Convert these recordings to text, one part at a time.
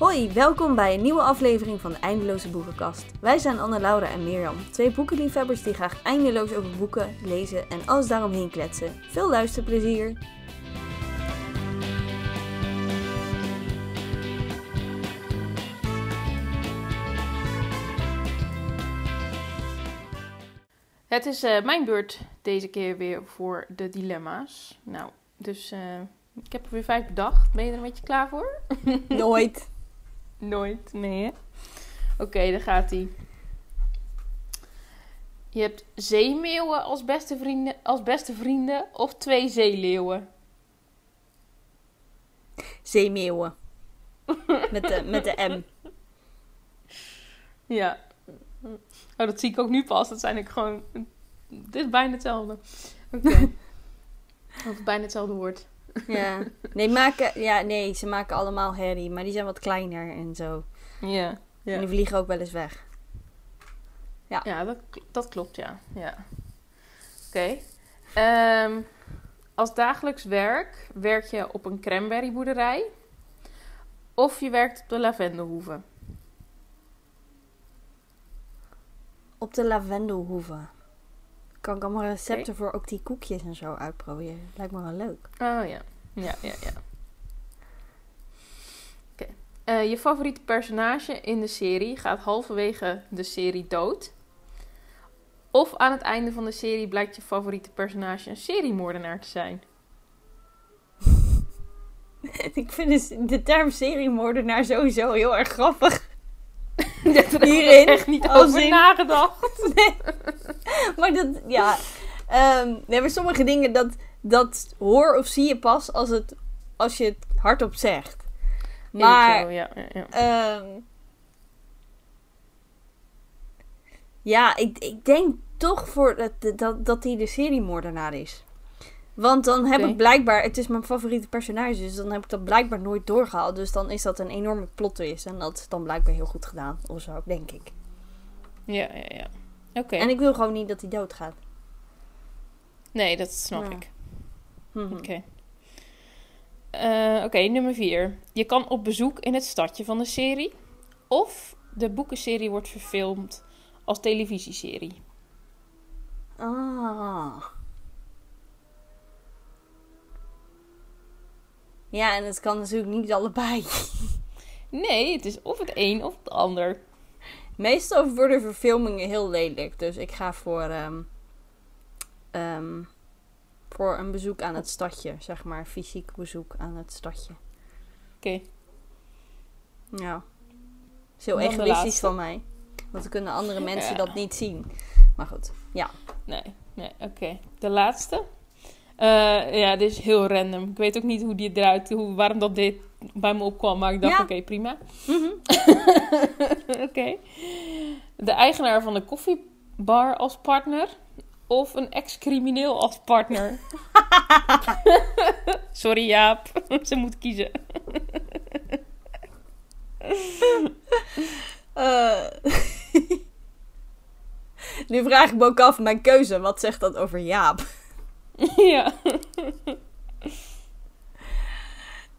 Hoi, welkom bij een nieuwe aflevering van de Eindeloze Boekenkast. Wij zijn Anne, Laura en Mirjam, twee boekenliefhebbers die graag eindeloos over boeken, lezen en alles daaromheen kletsen. Veel luisterplezier! Het is eh, mijn beurt deze keer weer voor de dilemma's. Nou, dus eh, ik heb er weer vijf bedacht. Ben je er een beetje klaar voor? Nooit. Nooit, nee? Oké, daar gaat hij. Je hebt zeemeeuwen als beste vrienden, als beste vrienden of twee zeeleeuwen? Zeemeeuwen. Met de, met de M. Ja. Oh, dat zie ik ook nu pas. Dat zijn ik gewoon... Dit is bijna hetzelfde. Oké. Of bijna hetzelfde woord. Ja. Nee, maken, ja, nee, ze maken allemaal herrie, maar die zijn wat kleiner en zo. Ja. En die vliegen ook wel eens weg. Ja, dat, kl- dat klopt, ja. ja. Oké. Ehm, als dagelijks werk werk je op een cranberryboerderij of je werkt op de lavendelhoeve. Op de lavendelhoeve. Kan ik allemaal recepten voor ook die koekjes en zo uitproberen. Lijkt me wel leuk. Oh ja. Ja, ja, ja. Oké. Eh, je favoriete personage in de serie gaat halverwege de serie dood. Of aan het einde van de serie blijkt je favoriete personage een seriemoordenaar te zijn. ik vind dus de term seriemoordenaar sowieso heel erg grappig. Daar heb ik Hierin, echt niet over in- nagedacht. Nee. Maar dat, ja. Ehm nee, maar sommige dingen, dat, dat hoor of zie je pas als, het, als je het hardop zegt. Maar, Zo, ja, ja, ja. ehm, ja, ik, ik denk toch voor dat, dat, dat hij de seriemoordenaar is. Want dan heb ik blijkbaar, het is mijn favoriete personage, dus dan heb ik dat blijkbaar nooit doorgehaald. Dus dan is dat een enorme plot twist. En dat is dan blijkbaar heel goed gedaan, of zo, denk ik. Ja, ja, ja. Oké. En ik wil gewoon niet dat hij doodgaat. Nee, dat snap Ja. ik. Mhm. Oké. Eh, Oké, nummer vier. Je kan op bezoek in het stadje van de serie. Of de boekenserie wordt verfilmd als televisieserie. Ah. Ja, en het kan natuurlijk niet allebei. Nee, het is of het een of het ander. Meestal worden verfilmingen heel lelijk. Dus ik ga voor, ehm, ehm, voor een bezoek aan het stadje. Zeg maar, fysiek bezoek aan het stadje. Oké. Ja. Is heel egoïstisch van mij. Want dan kunnen andere mensen Ja. dat niet zien. Maar goed, ja. Nee, nee, oké. De laatste. Eh, ja, dit is heel random. Ik weet ook niet hoe die eruit, hoe, waarom dat dit bij me opkwam. Maar ik dacht, Ja. oké, prima. Mhm. Oké. De eigenaar van de koffiebar als partner. Of een ex-crimineel als partner. Sorry Jaap, ze moet kiezen. Eh, nu vraag ik me ook af, mijn keuze, wat zegt dat over Jaap? ja.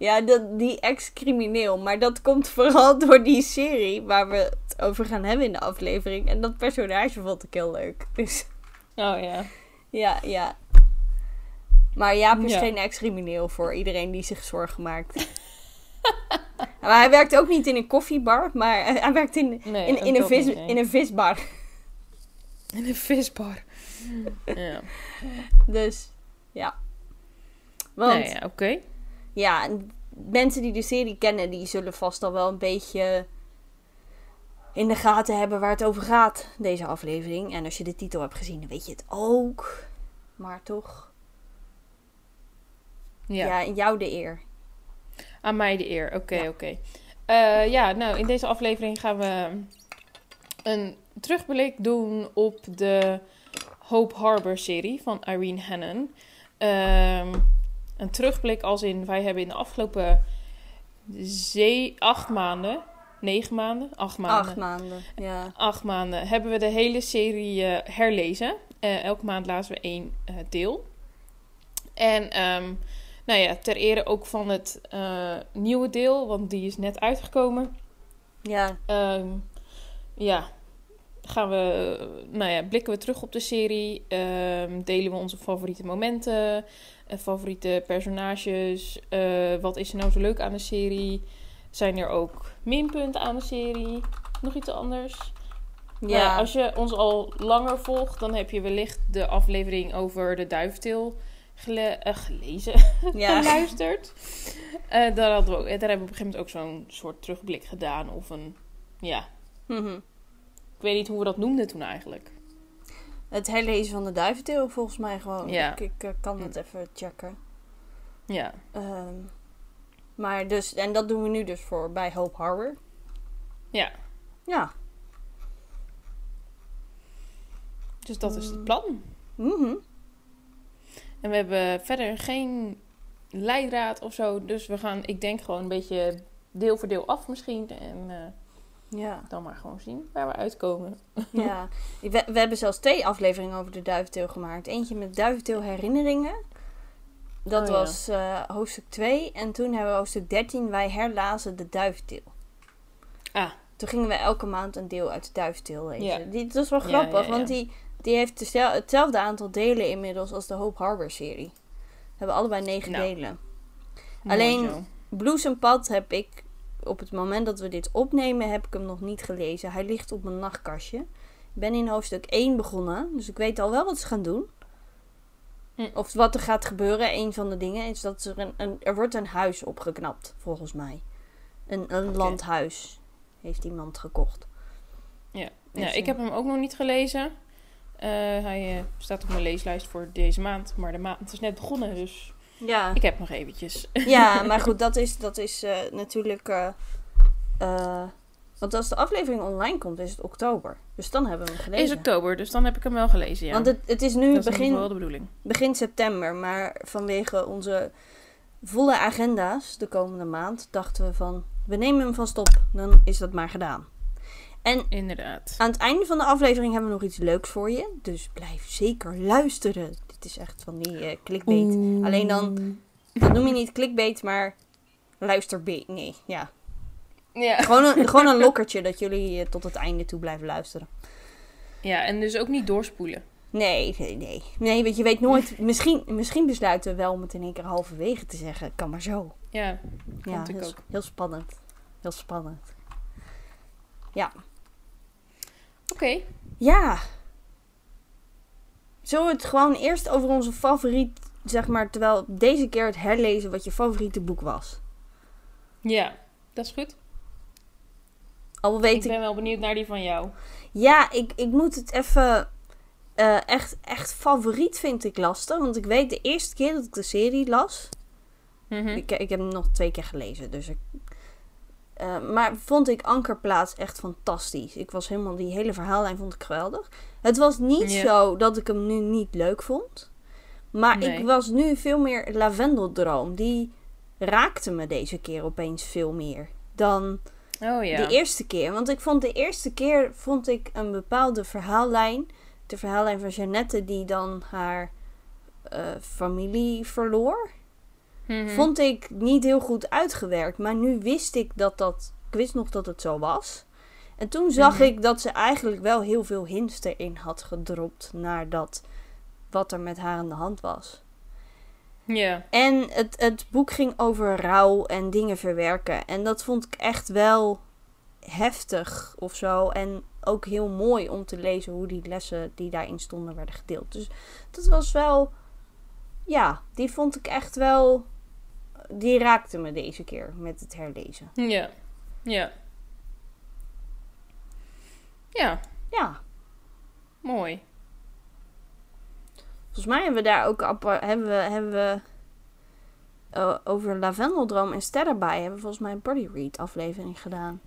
Ja, dat, die ex-crimineel. Maar dat komt vooral door die serie waar we het over gaan hebben in de aflevering. En dat personage vond ik heel leuk. Dus Oh ja. ja, ja. Maar Jaap is Ja. geen ex-crimineel voor iedereen die zich zorgen maakt. maar hij werkt ook niet in een koffiebar, maar hij werkt in, Nee, in, in, een, vis, niet, nee. in een visbar. In een visbar. ja. Dus ja. Want Nee, ja, oké. Ja, mensen die de serie kennen, die zullen vast al wel een beetje in de gaten hebben waar het over gaat, deze aflevering. En als je de titel hebt gezien, dan weet je het ook. Maar toch, Ja. ja, jou de eer. Aan mij de eer. Oké, Ja. oké. Eh, ja, nou, in deze aflevering gaan we een terugblik doen op de Hope Harbor serie van Irene Hannon. Ehm, een terugblik als in, wij hebben in de afgelopen zee, acht maanden, negen maanden, acht maanden, Acht maanden, ja. acht maanden hebben we de hele serie eh, herlezen. Eh, elke maand lazen we één eh, deel. En ehm, nou, ja, ter ere ook van het nieuwe deel, want die is net uitgekomen. Ja, Ehm, ja, gaan we, nou ja, blikken we terug op de serie. Ehm, delen we onze favoriete momenten, favoriete personages. eh, wat is er nou zo leuk aan de serie? Zijn er ook minpunten aan de serie? Nog iets anders? ja. Nou als je ons al langer volgt, dan heb je wellicht de aflevering over de duiftil gele- eh, gelezen, ja. geluisterd. Eh, daar, hadden we ook, daar hebben we op een gegeven moment ook zo'n soort terugblik gedaan. Of een, ja, Mhm. ik weet niet hoe we dat noemden toen eigenlijk. Het herlezen van de duiventeel volgens mij gewoon. Ja. Ik, ik eh, kan het even checken. Ja, Ehm, maar dus, en dat doen we nu dus voor bij Hope Harbor. ja. Ja. Dus dat is Mm. het plan. Mhm. En we hebben verder geen leidraad of zo. Dus we gaan, ik denk gewoon een beetje deel voor deel af misschien. En eh, Ja. dan maar gewoon zien waar we uitkomen. ja. We, we hebben zelfs twee afleveringen over de duiventeel gemaakt. Eentje met duiventeel herinneringen. Dat Oh, ja. was eh, hoofdstuk 2. En toen hebben we hoofdstuk 13. Wij herlazen de duiventeel. Ah. Toen gingen we elke maand een deel uit de duiventeel lezen. Ja. Die, dat is wel grappig, ja, want die, die heeft hetzelfde aantal delen inmiddels als de Hope Harbor serie. We hebben allebei negen Nou. delen. Alleen-. Bloesempad heb ik, op het moment dat we dit opnemen, heb ik hem nog niet gelezen. Hij ligt op mijn nachtkastje. Ik ben in hoofdstuk 1 begonnen, dus ik weet al wel wat ze gaan doen. Hm. Of wat er gaat gebeuren. Een van de dingen is dat er, een, een, er wordt een huis opgeknapt, volgens mij. Een, een landhuis heeft iemand gekocht. Ja, Dus, ja ik heb hem ook nog niet gelezen. Eh, hij eh, staat op mijn leeslijst voor deze maand. Maar de maand is net begonnen, dus Ja, ik heb nog eventjes. ja maar goed, dat is, dat is eh, natuurlijk... eh, want als de aflevering online komt, is het oktober. Dus dan hebben we hem gelezen. Is oktober, dus dan heb ik hem wel gelezen, ja. Want het, het is nu dat begin, geval wel de bedoeling. begin september, maar vanwege onze volle agenda's de komende maand dachten we van we nemen hem vast op, dan is dat maar gedaan. En Inderdaad. aan het einde van de aflevering hebben we nog iets leuks voor je, dus blijf zeker luisteren. Dit is echt van die eh clickbait. Alleen dan, dat noem je niet clickbait, maar luisterbait. Nee, ja. Ja. Gewoon een, gewoon een lokkertje dat jullie eh, tot het einde toe blijven luisteren. ja, en dus ook niet doorspoelen. Nee, nee, nee. Nee, want je weet nooit. Misschien, misschien besluiten we wel om het in één keer halverwege te zeggen. Kan maar zo. Ja, Ja, heel, ook. heel spannend. Heel spannend. oké. Ja. Zullen we het gewoon eerst over onze favoriet, zeg maar, terwijl deze keer het herlezen wat je favoriete boek was. Ja, dat is goed. Al weet Ik ik. ben wel benieuwd naar die van jou. Ja, ik, ik moet het even. eh, echt, echt favoriet vind ik lastig. Want ik weet de eerste keer dat ik de serie las. Mhm. Ik, ik heb hem nog twee keer gelezen. Dus ik, eh, maar vond ik Ankerplaats echt fantastisch. Ik was helemaal, die hele verhaallijn vond ik geweldig. Het was niet Ja. zo dat ik hem nu niet leuk vond. Maar Nee. ik was nu veel meer Lavendeldroom. Die raakte me deze keer opeens veel meer dan Oh ja. de eerste keer. Want ik vond de eerste keer vond ik een bepaalde verhaallijn. De verhaallijn van Jeannette die dan haar eh, familie verloor Mhm. vond ik niet heel goed uitgewerkt. Maar nu wist ik dat dat. Ik wist nog dat het zo was. En toen zag Mhm. ik dat ze eigenlijk wel heel veel hints erin had gedropt. naar dat. wat er met haar aan de hand was. Ja. En het, het boek ging over rouw en dingen verwerken. En dat vond ik echt wel heftig of zo. En ook heel mooi om te lezen hoe die lessen die daarin stonden werden gedeeld. Dus dat was wel. Ja, die vond ik echt wel. Die raakte me deze keer met het herlezen. Ja. Ja. Ja, Ja, mooi. volgens mij hebben we daar ook apart, hebben we, hebben we eh, over Lavendeldroom en Sterrenbij hebben we volgens mij een Body Read aflevering gedaan.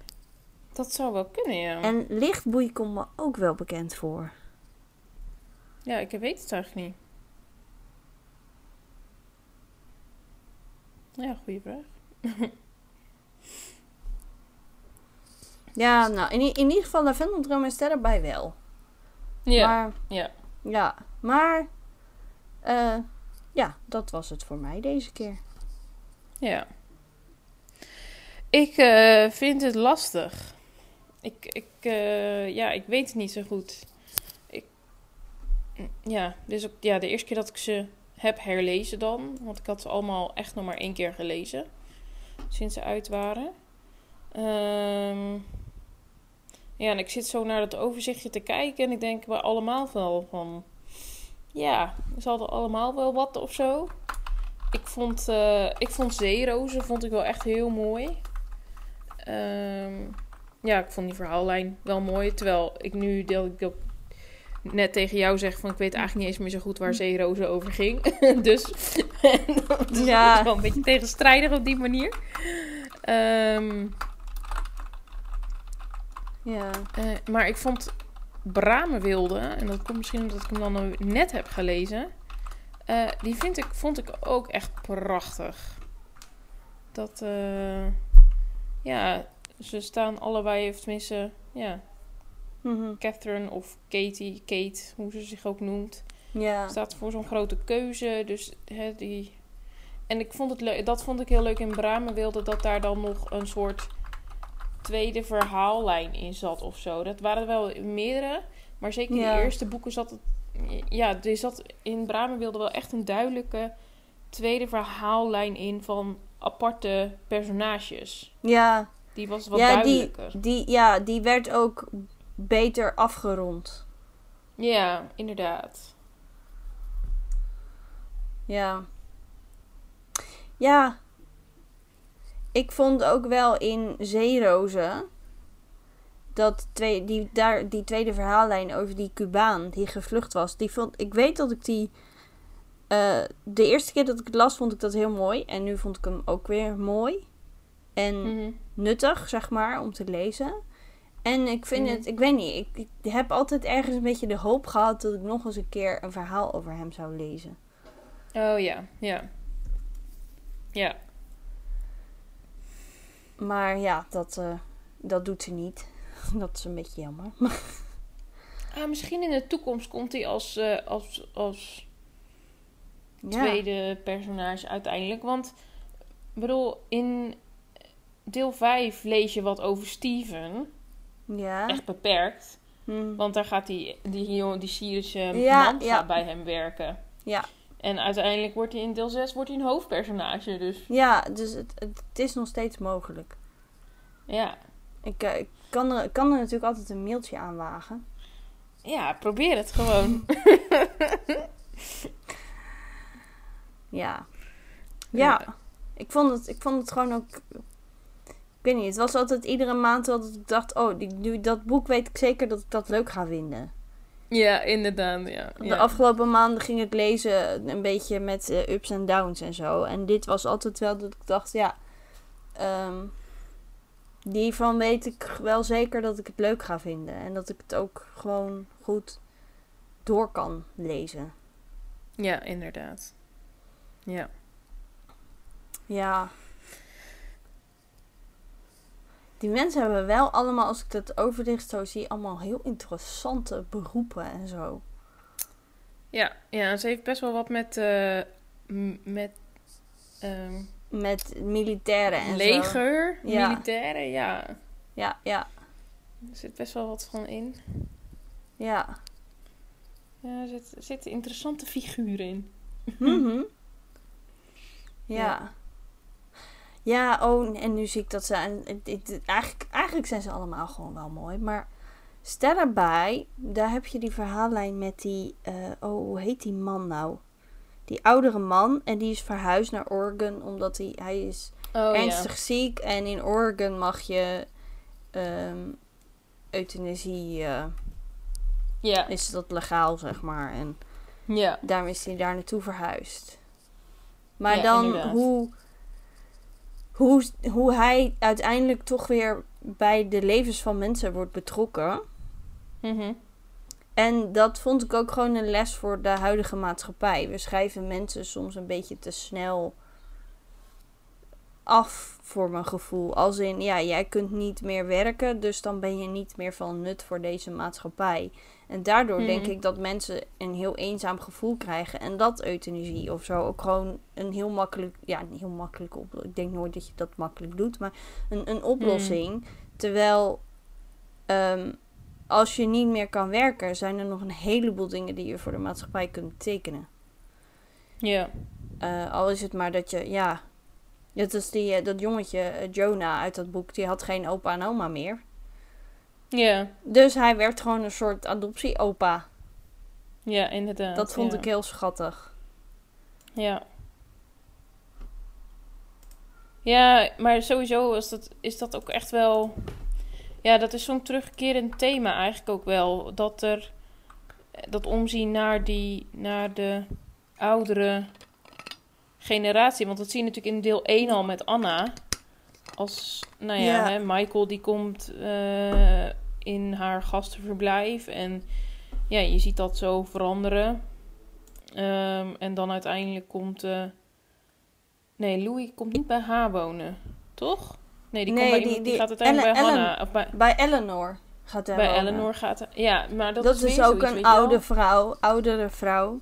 Dat zou wel kunnen, ja. En lichtboei komt me ook wel bekend voor. Ja, ik weet het eigenlijk niet. Ja, goede vraag. Ja, nou, in, in ieder geval Lavendeldroom en Sterrenbij wel. Ja, Maar, ja. ja, maar, eh, ja, dat was het voor mij deze keer. Ja. Ik eh, vind het lastig. Ik, ik, eh, ja, ik weet het niet zo goed. Ik, ja, dit is ook ja, de eerste keer dat ik ze heb herlezen dan. Want ik had ze allemaal echt nog maar één keer gelezen. Sinds ze uit waren. Ehm, ja, en ik zit zo naar dat overzichtje te kijken. En ik denk bij allemaal wel van... Ja, ze hadden allemaal wel wat of zo. Ik vond, eh, ik vond Zeerozen vond ik wel echt heel mooi. Ehm, ja, ik vond die verhaallijn wel mooi. Terwijl ik nu deel ik net tegen jou zeg van ik weet eigenlijk niet eens meer zo goed waar Zeerozen over ging. dus dat is Ja. wel een beetje tegenstrijdig op die manier. Ehm, Ja. eh, maar ik vond Bramenwilde, en dat komt misschien omdat ik hem dan net heb gelezen, eh, die vind ik, vond ik ook echt prachtig. Dat, eh, ja, ze staan allebei, of tenminste, ja, Mhm. Catherine of Katie, Kate, hoe ze zich ook noemt, Ja. staat voor zo'n grote keuze. Dus hè, die. En ik vond het dat vond ik heel leuk in Bramenwilde, dat daar dan nog een soort tweede verhaallijn in zat of zo. Dat waren wel meerdere, maar zeker in de eerste boeken zat het. Ja, er zat in Bramenwilde wel echt een duidelijke tweede verhaallijn in van aparte personages. Ja. Die was wat Ja, die, duidelijker. die, ja, die werd ook beter afgerond. Ja, inderdaad. Ja. Ja. Ik vond ook wel in Zeerozen dat twee, die, daar, die tweede verhaallijn over die Cubaan die gevlucht was. Die vond, ik weet dat ik die. eh, de eerste keer dat ik het las, vond ik dat heel mooi. En nu vond ik hem ook weer mooi. En Mhm. nuttig, zeg maar, om te lezen. En ik vind Mhm. het, ik weet niet, ik, ik heb altijd ergens een beetje de hoop gehad dat ik nog eens een keer een verhaal over hem zou lezen. Oh ja, ja. Ja. Maar ja, dat, eh, dat doet ze niet. Dat is een beetje jammer. Ah, misschien in de toekomst komt hij als, eh, als, als Ja. tweede personage uiteindelijk. Want, ik bedoel, in deel 5 lees je wat over Steven. Ja. Echt beperkt. Hm. Want daar gaat die, die, die Syrische Ja, man gaat bij hem werken. Ja. En uiteindelijk wordt hij in deel 6 wordt hij een hoofdpersonage. Dus Ja, dus het, het, het is nog steeds mogelijk. ja. Ik, eh, ik kan, er, kan er natuurlijk altijd een mailtje aan wagen. Ja, probeer het gewoon. Ja. Ja. Ik, vond het, ik vond het gewoon ook... Ik weet niet, het was altijd iedere maand dat ik dacht... Oh, die, nu, dat boek weet ik zeker dat ik dat leuk ga vinden. Ja, inderdaad. Ja. De ja. afgelopen maanden ging ik lezen een beetje met eh, ups en downs en zo. En dit was altijd wel dat ik dacht, ja... ehm, die van weet ik wel zeker dat ik het leuk ga vinden. En dat ik het ook gewoon goed door kan lezen. ja, inderdaad. Ja. Ja. Die mensen hebben wel allemaal, als ik dat overzicht zo zie, allemaal heel interessante beroepen en zo. Ja, ja, ze heeft best wel wat met, m- met ehm, Met militairen en zo. leger, Ja. militairen, ja. Ja, ja, Er zit best wel wat van in. ja. Ja, er, zit, zitten interessante figuren in. Mhm. Ja. Ja. Ja, oh, en nu zie ik dat ze... En, eigenlijk, eigenlijk zijn ze allemaal gewoon wel mooi. Maar stel erbij, daar heb je die verhaallijn met die... eh, oh, hoe heet die man nou? Die oudere man. En die is verhuisd naar Oregon. Omdat hij, hij is Oh ernstig ziek. En in Oregon mag je... ehm euthanasie... eh, ja. is dat legaal, zeg maar. En Ja. daarom is hij daar naartoe verhuisd. Maar Ja, dan inderdaad. hoe, hoe, hoe hij uiteindelijk toch weer bij de levens van mensen wordt betrokken. Mhm. En dat vond ik ook gewoon een les voor de huidige maatschappij. We schrijven mensen soms een beetje te snel af voor mijn gevoel. Als in, ja, jij kunt niet meer werken, dus dan ben je niet meer van nut voor deze maatschappij. En daardoor denk Mhm. ik dat mensen een heel eenzaam gevoel krijgen. En dat euthanasie of zo ook gewoon een heel makkelijk, ja, een heel makkelijk oplossing. Ik denk nooit dat je dat makkelijk doet, maar een, een oplossing. Terwijl, ehm, als je niet meer kan werken, zijn er nog een heleboel dingen die je voor de maatschappij kunt betekenen. Ja. Eh, al is het maar dat je, ja. Dat is die, eh, dat jongetje, eh, Jonah uit dat boek, die had geen opa en oma meer. Ja. Dus hij werd gewoon een soort adoptie-opa. Ja, inderdaad. Dat vond ik heel schattig. Ja. Ja, maar sowieso is dat, is dat ook echt wel... Ja, dat is zo'n terugkerend thema eigenlijk ook wel. Dat er... Dat omzien naar, die, naar de oudere generatie. Want dat zie je natuurlijk in deel 1 al met Anna. Als, nou ja, Ja. Hè, Michael die komt eh, in haar gastenverblijf. En ja, je ziet dat zo veranderen. Ehm, en dan uiteindelijk komt... eh, nee, Louis komt niet bij haar wonen. Toch? Nee, die, Nee, komt bij die- iemand, die, die- gaat uiteindelijk Ellen- bij Hannah. Of bij, Bij Eleanor gaat hij bij wonen. Eleanor gaat hij- Ja, maar dat, Dat, is, ook zoiets, een oude vrouw, oudere vrouw.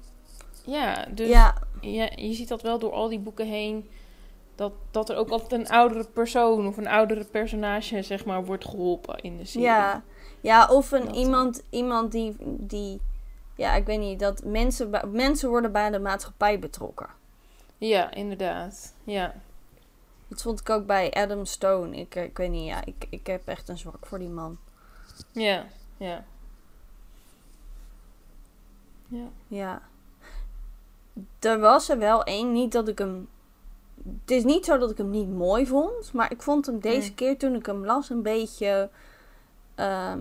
Ja, dus ja, ja, je ziet dat wel door al die boeken heen. Dat, dat er ook altijd een oudere persoon of een oudere personage, zeg maar, wordt geholpen in de serie. ja. ja, of een Dat, iemand, iemand die, die, ja, ik weet niet, dat mensen, mensen worden bij de maatschappij betrokken. Ja, inderdaad. Ja. Dat vond ik ook bij Adam Stone. Ik, eh, ik weet niet, ja, ik, ik heb echt een zwak voor die man. Ja, ja. Ja. Ja. Er was er wel één, niet dat ik hem... Het is niet zo dat ik hem niet mooi vond, maar ik vond hem deze keer toen ik hem las een beetje... ehm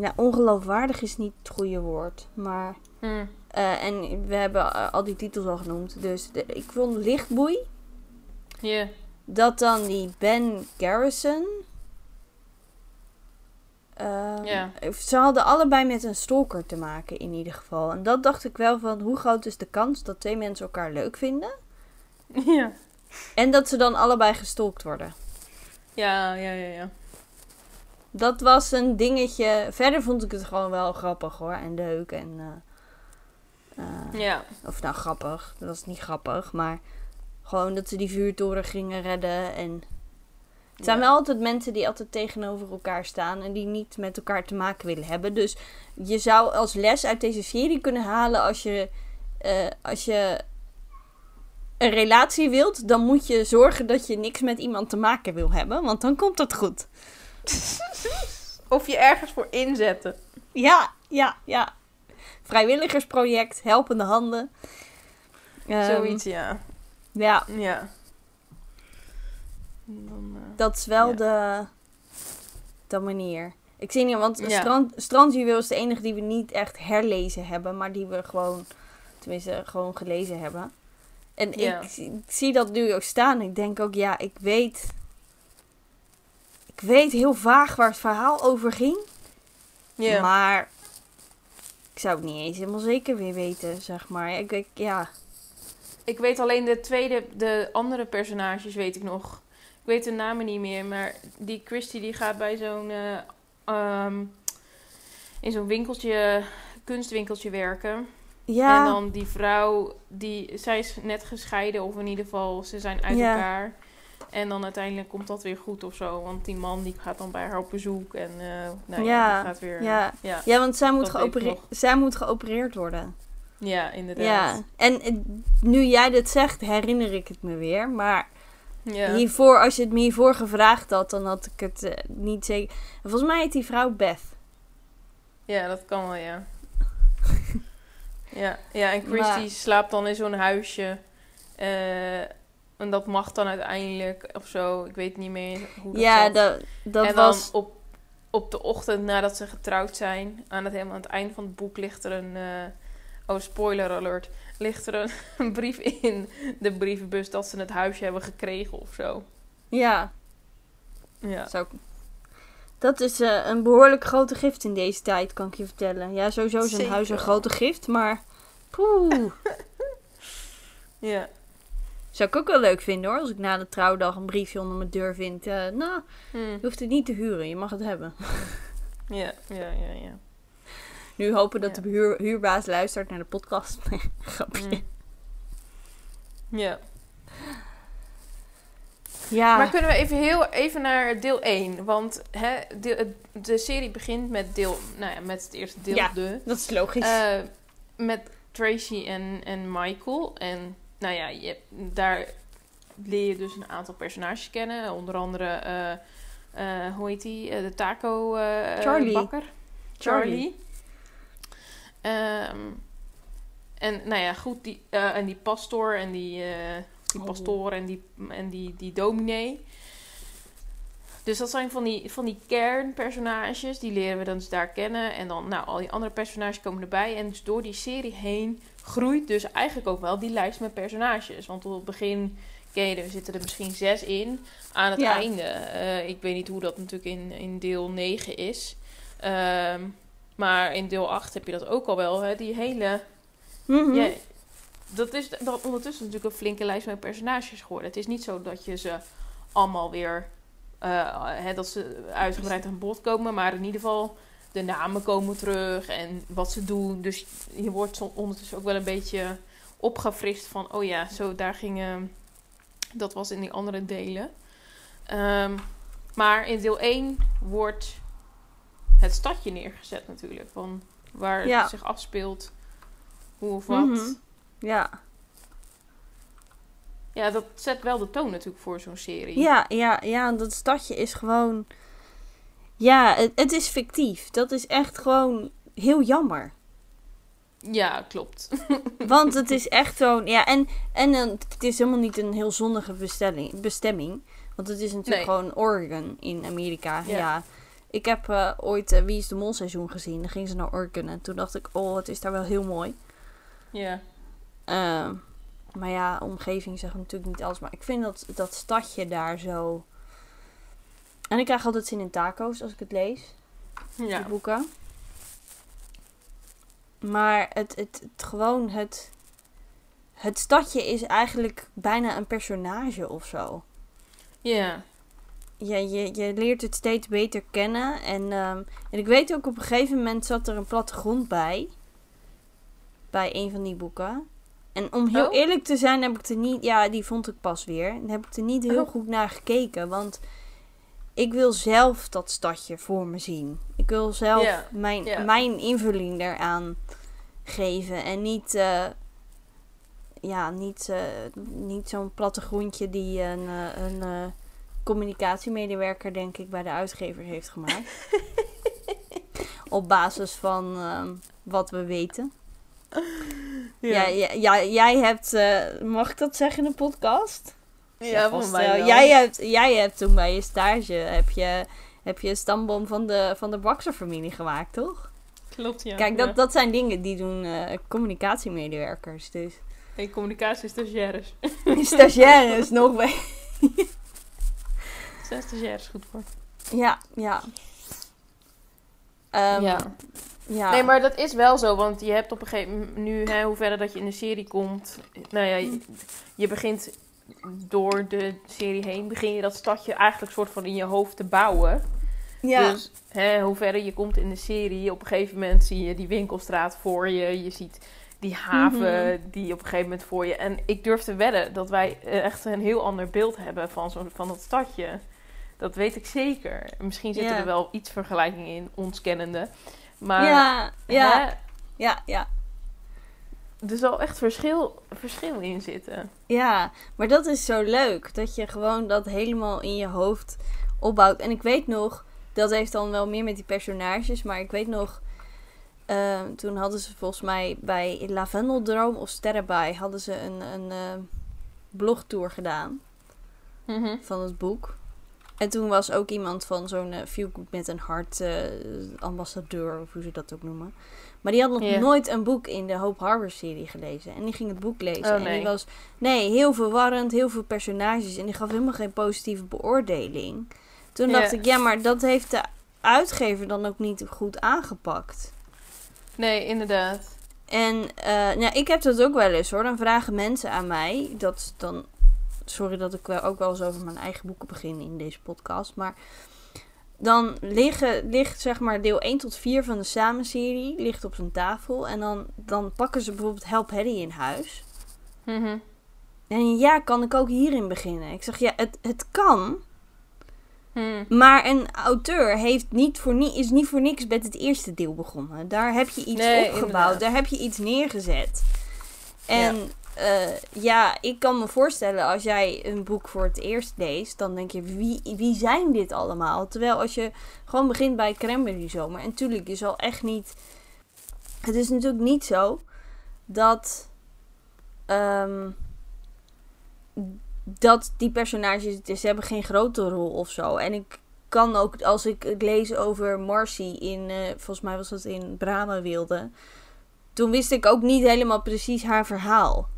ja, ongeloofwaardig is niet het goede woord, maar... Hm. eh, en we hebben eh, al die titels al genoemd, dus de- ik vond Lichtboei, Ja. dat dan die Ben Garrison... Ja. Ze hadden allebei met een stalker te maken in ieder geval. En dat dacht ik wel van hoe groot is de kans dat twee mensen elkaar leuk vinden. Ja. En dat ze dan allebei gestalkt worden. Ja, ja, ja, ja. Dat was een dingetje. Verder vond ik het gewoon wel grappig hoor. En leuk. En, eh, eh, Ja. of nou grappig. Dat was niet grappig. Maar gewoon dat ze die vuurtoren gingen redden. En het zijn Ja. wel altijd mensen die altijd tegenover elkaar staan. En die niet met elkaar te maken willen hebben. Dus je zou als les uit deze serie kunnen halen. Als je, eh, als je een relatie wilt. Dan moet je zorgen dat je niks met iemand te maken wil hebben. Want dan komt het goed. Of je ergens voor inzetten. Ja, ja, ja. Vrijwilligersproject, helpende handen. Ehm, Zoiets, ja. Ja, Ja. Dan, eh, dat is wel Ja. de, de manier. Ik zie niet, want Ja. strand, Strandjuweel is de enige die we niet echt herlezen hebben, maar die we gewoon, tenminste, gewoon gelezen hebben. En Ja. ik, zie- ik zie dat nu ook staan. Ik denk ook, ja, ik weet. Ik weet heel vaag waar het verhaal over ging. ja. Maar ik zou het niet eens helemaal zeker weer weten, zeg maar. Ik, ik, ja. Ik weet alleen de tweede, de andere personages weet ik nog. Ik weet de namen niet meer, maar die Christy die gaat bij zo'n eh, ehm, in zo'n winkeltje, kunstwinkeltje werken. Ja, En dan die vrouw, die, zij is net gescheiden, of in ieder geval, ze zijn uit Ja. elkaar. En dan uiteindelijk komt dat weer goed of zo. Want die man die gaat dan bij haar op bezoek en eh nou ja, gaat weer... ja. ja. ja, want zij moet, Dat weet ik geopere- nog. zij moet geopereerd worden. Ja, inderdaad. Ja, en eh, nu jij dit zegt, herinner ik het me weer. Maar Ja. hiervoor, als je het me hiervoor gevraagd had, dan had ik het eh, niet zeker. Volgens mij heet die vrouw Beth. Ja, dat kan wel, ja. ja, ja, en Christy Maar- slaapt dan in zo'n huisje. eh, en dat mag dan uiteindelijk of zo. Ik weet niet meer hoe dat ja, zat. dat, dat en was. dan op, op de ochtend nadat ze getrouwd zijn, aan het, helemaal aan het einde van het boek ligt er een... eh, oh, spoiler alert. Ligt er een, een brief in de brievenbus dat ze het huisje hebben gekregen of zo. Ja, Ja. Zo. Dat is eh, een behoorlijk grote gift in deze tijd, kan ik je vertellen. Ja, sowieso is een huis een grote gift, maar... Poeh. Ja. Zou ik ook wel leuk vinden hoor. Als ik na de trouwdag een briefje onder mijn deur vind. eh, nou, Hm. je hoeft het niet te huren. Je mag het hebben. Ja, ja, ja, ja. Nu hopen dat Ja. de huur, huurbaas luistert naar de podcast. Grapje. Hm. Ja. Ja. Maar kunnen we even heel even naar deel 1? Want hè, het- de serie begint met deel, nou ja, met het eerste deel Ja. de. dat is logisch. Eh, met Tracy en, en Michael. En nou ja, je, daar leer je dus een aantal personages kennen. Onder andere, eh, eh, hoe heet die? De taco Charlie. bakker. Charlie. Charlie. Ehm, en nou ja, goed, die, eh, en die pastoor en die, eh, die Oh. pastoor en die, en die, die dominee. Dus dat zijn van die, van die kernpersonages, die leren we dan dus daar kennen. En dan, nou, al die andere personages komen erbij. En dus door die serie heen groeit dus eigenlijk ook wel die lijst met personages. Want op het begin, ken je er, zitten er misschien zes in. Aan het Ja. einde, eh, ik weet niet hoe dat natuurlijk in, in deel 9 is. Ehm, maar in deel 8 heb je dat ook al wel, hè? die hele... Mhm. Ja, dat is dan ondertussen natuurlijk een flinke lijst met personages geworden. Het is niet zo dat je ze allemaal weer... eh, hè, dat ze uitgebreid aan bod komen, maar in ieder geval de namen komen terug en wat ze doen. Dus je wordt ondertussen ook wel een beetje opgefrist van... oh ja, zo daar gingen... Dat was in die andere delen. Ehm, maar in deel 1 wordt het stadje neergezet natuurlijk. Van waar Ja. het zich afspeelt. Hoe of wat. Mhm. Ja. Ja, dat zet wel de toon natuurlijk voor zo'n serie. Ja, ja, ja, dat stadje is gewoon. Ja, het, het is fictief. Dat is echt gewoon heel jammer. Ja, klopt. Want het is echt zo'n. Ja, en, en het is helemaal niet een heel bestelling, bestemming. Want het is natuurlijk Nee. gewoon Oregon in Amerika. Ja. Ja. Ik heb eh, ooit eh, Wie is de Mol seizoen gezien. Dan ging ze naar Oregon. En toen dacht ik, oh, het is daar wel heel mooi. Ja. Eh, maar ja, omgeving zegt natuurlijk niet alles. Maar ik vind dat, dat stadje daar zo. En ik krijg altijd zin in taco's als ik het lees. Ja. boeken. Maar het, het, het gewoon het. Het stadje is eigenlijk bijna een personage of zo. Ja. Ja, je, je leert het steeds beter kennen. En, ehm, en ik weet ook op een gegeven moment zat er een plattegrond bij. Bij een van die boeken. En om heel Oh. eerlijk te zijn heb ik er niet... Ja, die vond ik pas weer. Daar heb ik er niet heel Oh. goed naar gekeken. Want ik wil zelf dat stadje voor me zien. Ik wil zelf mijn, mijn invulling eraan geven. En niet... eh, ja, niet, eh, niet zo'n plattegrondje die een, eh, een eh, communicatiemedewerker, denk ik, bij de uitgever heeft gemaakt. Op basis van ehm, wat we weten. Ja. Ja, ja, jij hebt, eh, mag ik dat zeggen in de podcast? Ja, voor mij. Jij hebt, jij hebt toen bij je stage, heb je, heb je een stamboom van de, van de Baxter-familie gemaakt, toch? Klopt, ja. Kijk, dat, Ja. dat zijn dingen die doen eh, communicatiemedewerkers. Dus En communicatie stagiaires. stagiaires nog bij. Zijn stagiaires goed voor. Ja, ja. Ehm, ja. ja. Nee, maar dat is wel zo, want je hebt op een gegeven moment, nu, hè, hoe verder dat je in de serie komt, nou ja, je, je begint door de serie heen, begin je dat stadje eigenlijk soort van in je hoofd te bouwen. ja. Dus hè, hoe verder je komt in de serie, op een gegeven moment zie je die winkelstraat voor je, je ziet die haven Mhm. die op een gegeven moment voor je. En ik durf te wedden dat wij echt een heel ander beeld hebben van, zo, van dat stadje. Dat weet ik zeker. Misschien zitten Ja. er wel iets vergelijkingen in, ons kennende. Maar ja, ja, hè, ja, ja. er zal echt verschil, verschil in zitten. Ja, maar dat is zo leuk. Dat je gewoon dat helemaal in je hoofd opbouwt. En ik weet nog, dat heeft dan wel meer met die personages. Maar ik weet nog, eh, toen hadden ze volgens mij bij Lavendeldroom of Sterrenbaai... hadden ze een, een eh, blogtour gedaan van het boek. En toen was ook iemand van zo'n Feel Good met een hart eh, ambassadeur, of hoe ze dat ook noemen. Maar die had nog nooit een boek in de Hope Harbor serie gelezen. En die ging het boek lezen. Oh, En die was, nee, heel verwarrend, heel veel personages. En die gaf helemaal geen positieve beoordeling. Toen dacht ik, ja, maar dat heeft de uitgever dan ook niet goed aangepakt. Nee, inderdaad. En eh, nou, ik heb dat ook wel eens hoor. Dan vragen mensen aan mij, dat dan sorry dat ik ook wel eens over mijn eigen boeken begin in deze podcast. Maar dan liggen, ligt zeg maar deel 1 tot 4 van de samenserie ligt op zijn tafel. En dan, dan pakken ze bijvoorbeeld Help Harry in huis. Mhm. En ja, kan ik ook hierin beginnen? Ik zeg ja, het, het kan. Hm. Maar een auteur heeft niet voor ni is niet voor niks met het eerste deel begonnen. Daar heb je iets Nee, opgebouwd, inderdaad. daar heb je iets neergezet. En ja. Ja, ik kan me voorstellen als jij een boek voor het eerst leest, dan denk je, wie, wie zijn dit allemaal? Terwijl als je gewoon begint bij Cranberry Zomer, en tuurlijk, je zal echt niet... Het is natuurlijk niet zo dat... ehm, dat die personages, ze hebben geen grote rol of zo. En ik kan ook, als ik het lees over Marcy in, eh, volgens mij was dat in Brahma Wilde. Toen wist ik ook niet helemaal precies haar verhaal.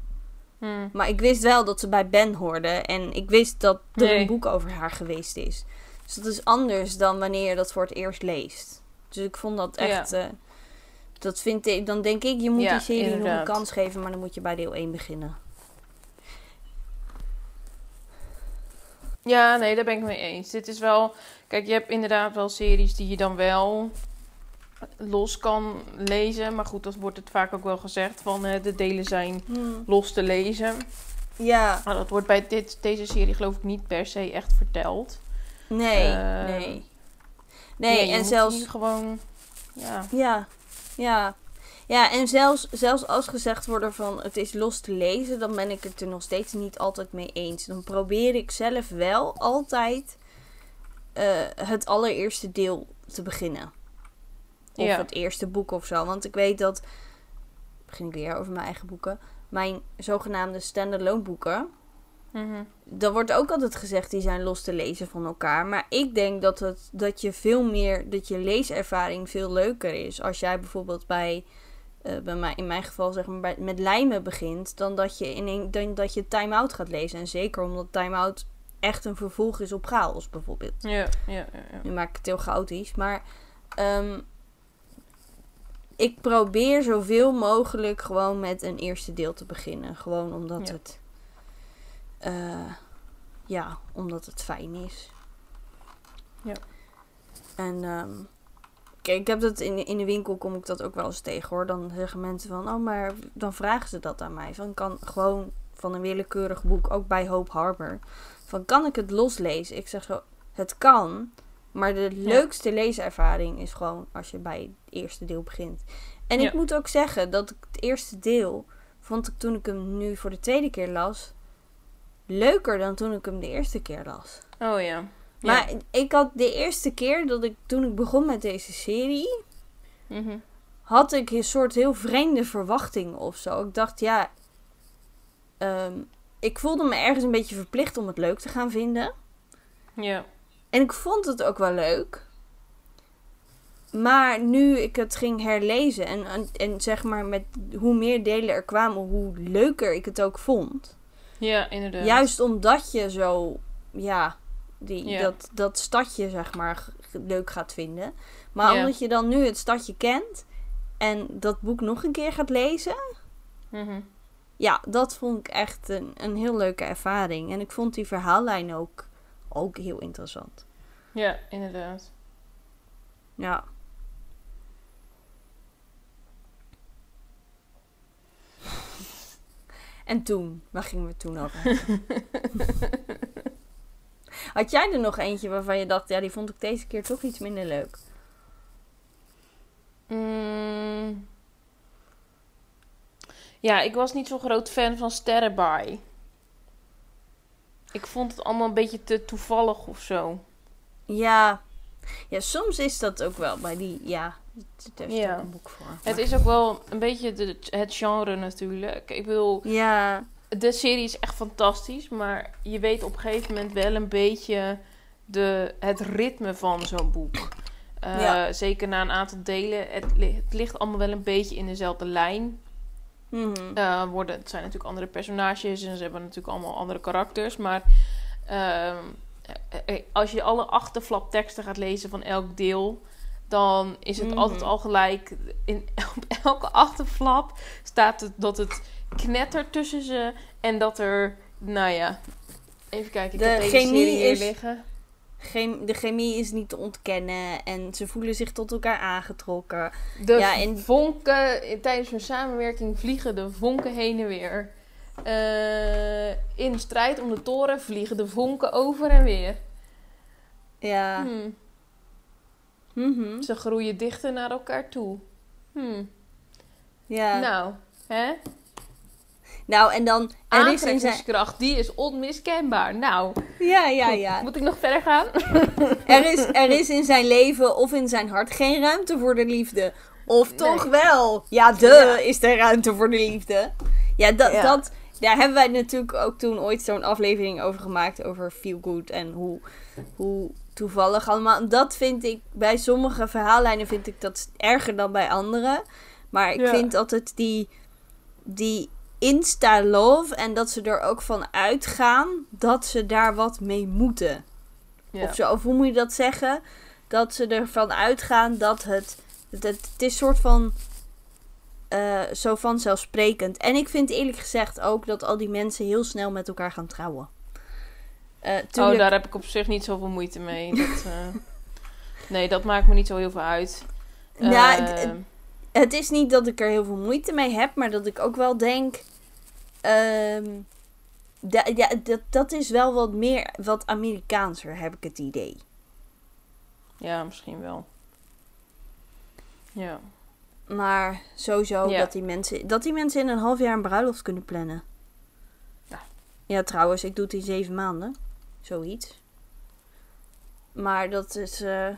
Hm. Maar ik wist wel dat ze bij Ben hoorde. En ik wist dat er Nee. een boek over haar geweest is. Dus dat is anders dan wanneer je dat voor het eerst leest. Dus ik vond dat echt... eh, dat vind ik, dan denk ik, je moet Ja, die serie nog een kans geven. Maar dan moet je bij deel 1 beginnen. Ja, nee, daar ben ik mee eens. Dit is wel... Kijk, je hebt inderdaad wel series die je dan wel los kan lezen. Maar goed, dat wordt het vaak ook wel gezegd. Van eh, de delen zijn los te lezen. Ja, Maar dat wordt bij dit, deze serie geloof ik niet per se echt verteld. nee, Eh, nee. Nee, en zelfs... gewoon... Ja, Ja, ja. Ja, en zelfs, zelfs als gezegd wordt van het is los te lezen, dan ben ik het er nog steeds niet altijd mee eens. Dan probeer ik zelf wel altijd eh, het allereerste deel te beginnen. Of Ja. het eerste boek of zo. Want ik weet dat, begin ik weer over mijn eigen boeken, mijn zogenaamde standalone boeken, mhm. dan wordt ook altijd gezegd die zijn los te lezen van elkaar. Maar ik denk dat, het, dat je veel meer, dat je leeservaring veel leuker is. Als jij bijvoorbeeld bij, eh, bij mij, in mijn geval zeg maar, bij, met lijmen begint, dan dat je, in een, dan dat je Time Out gaat lezen. En zeker omdat Time Out echt een vervolg is op chaos bijvoorbeeld. ja, ja, ja, ja. Nu maak ik het heel chaotisch. Maar ehm, ik probeer zoveel mogelijk gewoon met een eerste deel te beginnen. Gewoon omdat Ja. het. eh, ja, omdat het fijn is. Ja. En ehm, kijk, ik heb dat in, in de winkel kom ik dat ook wel eens tegen hoor. Dan zeggen mensen van, oh, maar dan vragen ze dat aan mij. Van kan gewoon van een willekeurig boek, ook bij Hope Harbor. Van kan ik het loslezen? Ik zeg zo, het kan. Maar de leukste leeservaring is gewoon als je bij het eerste deel begint. En ik moet ook zeggen dat ik het eerste deel vond ik toen ik hem nu voor de tweede keer las leuker dan toen ik hem de eerste keer las. Oh ja. Maar ik had de eerste keer dat ik toen ik begon met deze serie Mhm. had ik een soort heel vreemde verwachting of zo. Ik dacht ja, ehm, ik voelde me ergens een beetje verplicht om het leuk te gaan vinden. Ja. En ik vond het ook wel leuk. Maar nu ik het ging herlezen en, en, en zeg maar met hoe meer delen er kwamen, hoe leuker ik het ook vond. Ja, inderdaad. Juist omdat je zo, ja, die, Ja. Dat, dat stadje zeg maar leuk gaat vinden. Maar Ja. omdat je dan nu het stadje kent en dat boek nog een keer gaat lezen, Mhm. ja, dat vond ik echt een, een heel leuke ervaring. En ik vond die verhaallijn ook, ook heel interessant. Ja, inderdaad. Ja. En toen, waar gingen we toen over? Had jij er nog eentje waarvan je dacht, ja, die vond ik deze keer toch iets minder leuk? Mm. Ja, ik was niet zo'n groot fan van Sterrenbaai. Ik vond het allemaal een beetje te toevallig of zo. Ja. Ja, soms is dat ook wel bij die, ja, is Ja. ook een boek voor. Het maar- is ook wel een beetje de, het genre natuurlijk. Ik bedoel, Ja, de serie is echt fantastisch, maar je weet op een gegeven moment wel een beetje de, het ritme van zo'n boek. Eh, Ja. Zeker na een aantal delen. Het, het ligt allemaal wel een beetje in dezelfde lijn. Mhm. Eh, worden, het zijn natuurlijk andere personages en ze hebben natuurlijk allemaal andere karakters. Maar ehm, eh, eh, als je alle achterflapteksten gaat lezen van elk deel, dan is het Mhm. altijd al gelijk. In, op elke achterflap staat het dat het knettert tussen ze en dat er nou ja. Even kijken, ik De heb serie hier is- liggen. Chem- de chemie is niet te ontkennen en ze voelen zich tot elkaar aangetrokken. De Ja, en- vonken, tijdens hun samenwerking vliegen de vonken heen en weer. Eh, in strijd om de toren vliegen de vonken over en weer. Ja. Hmm. Mhm. Ze groeien dichter naar elkaar toe. Hmm. Ja. Nou, Nou, en dan. Aantrekkingskracht, die is onmiskenbaar. Nou, Ja, ja, goed, ja. moet ik nog verder gaan? Er is, er is in zijn leven of in zijn hart geen ruimte voor de liefde. Of toch wel? Ja, de Ja. is er ruimte voor de liefde. Ja, dat, Ja. dat. Daar hebben wij natuurlijk ook toen ooit zo'n aflevering over gemaakt. Over feel good en hoe, hoe toevallig allemaal. Dat vind ik bij sommige verhaallijnen vind ik dat erger dan bij andere. Maar ik Ja. vind altijd die, die insta-love en dat ze er ook van uitgaan dat ze daar wat mee moeten. Ja. Of zo, of hoe moet je dat zeggen? Dat ze ervan uitgaan dat het. Het, het, het is soort van. eh, zo vanzelfsprekend. En ik vind eerlijk gezegd ook dat al die mensen heel snel met elkaar gaan trouwen. Eh, Oh, tuurlijk, daar heb ik op zich niet zoveel moeite mee. Dat, eh, nee, dat maakt me niet zo heel veel uit. Ja, het- is niet dat ik er heel veel moeite mee heb, maar dat ik ook wel denk. da- ja, dat, dat is wel wat meer. Wat Amerikaanser, heb ik het idee. ja, misschien wel. Ja. Maar sowieso Ja. dat, die mensen, dat die mensen in een half jaar een bruiloft kunnen plannen. Ja. Ja, trouwens, ik doe het in zeven maanden. Zoiets. Maar dat is. eh.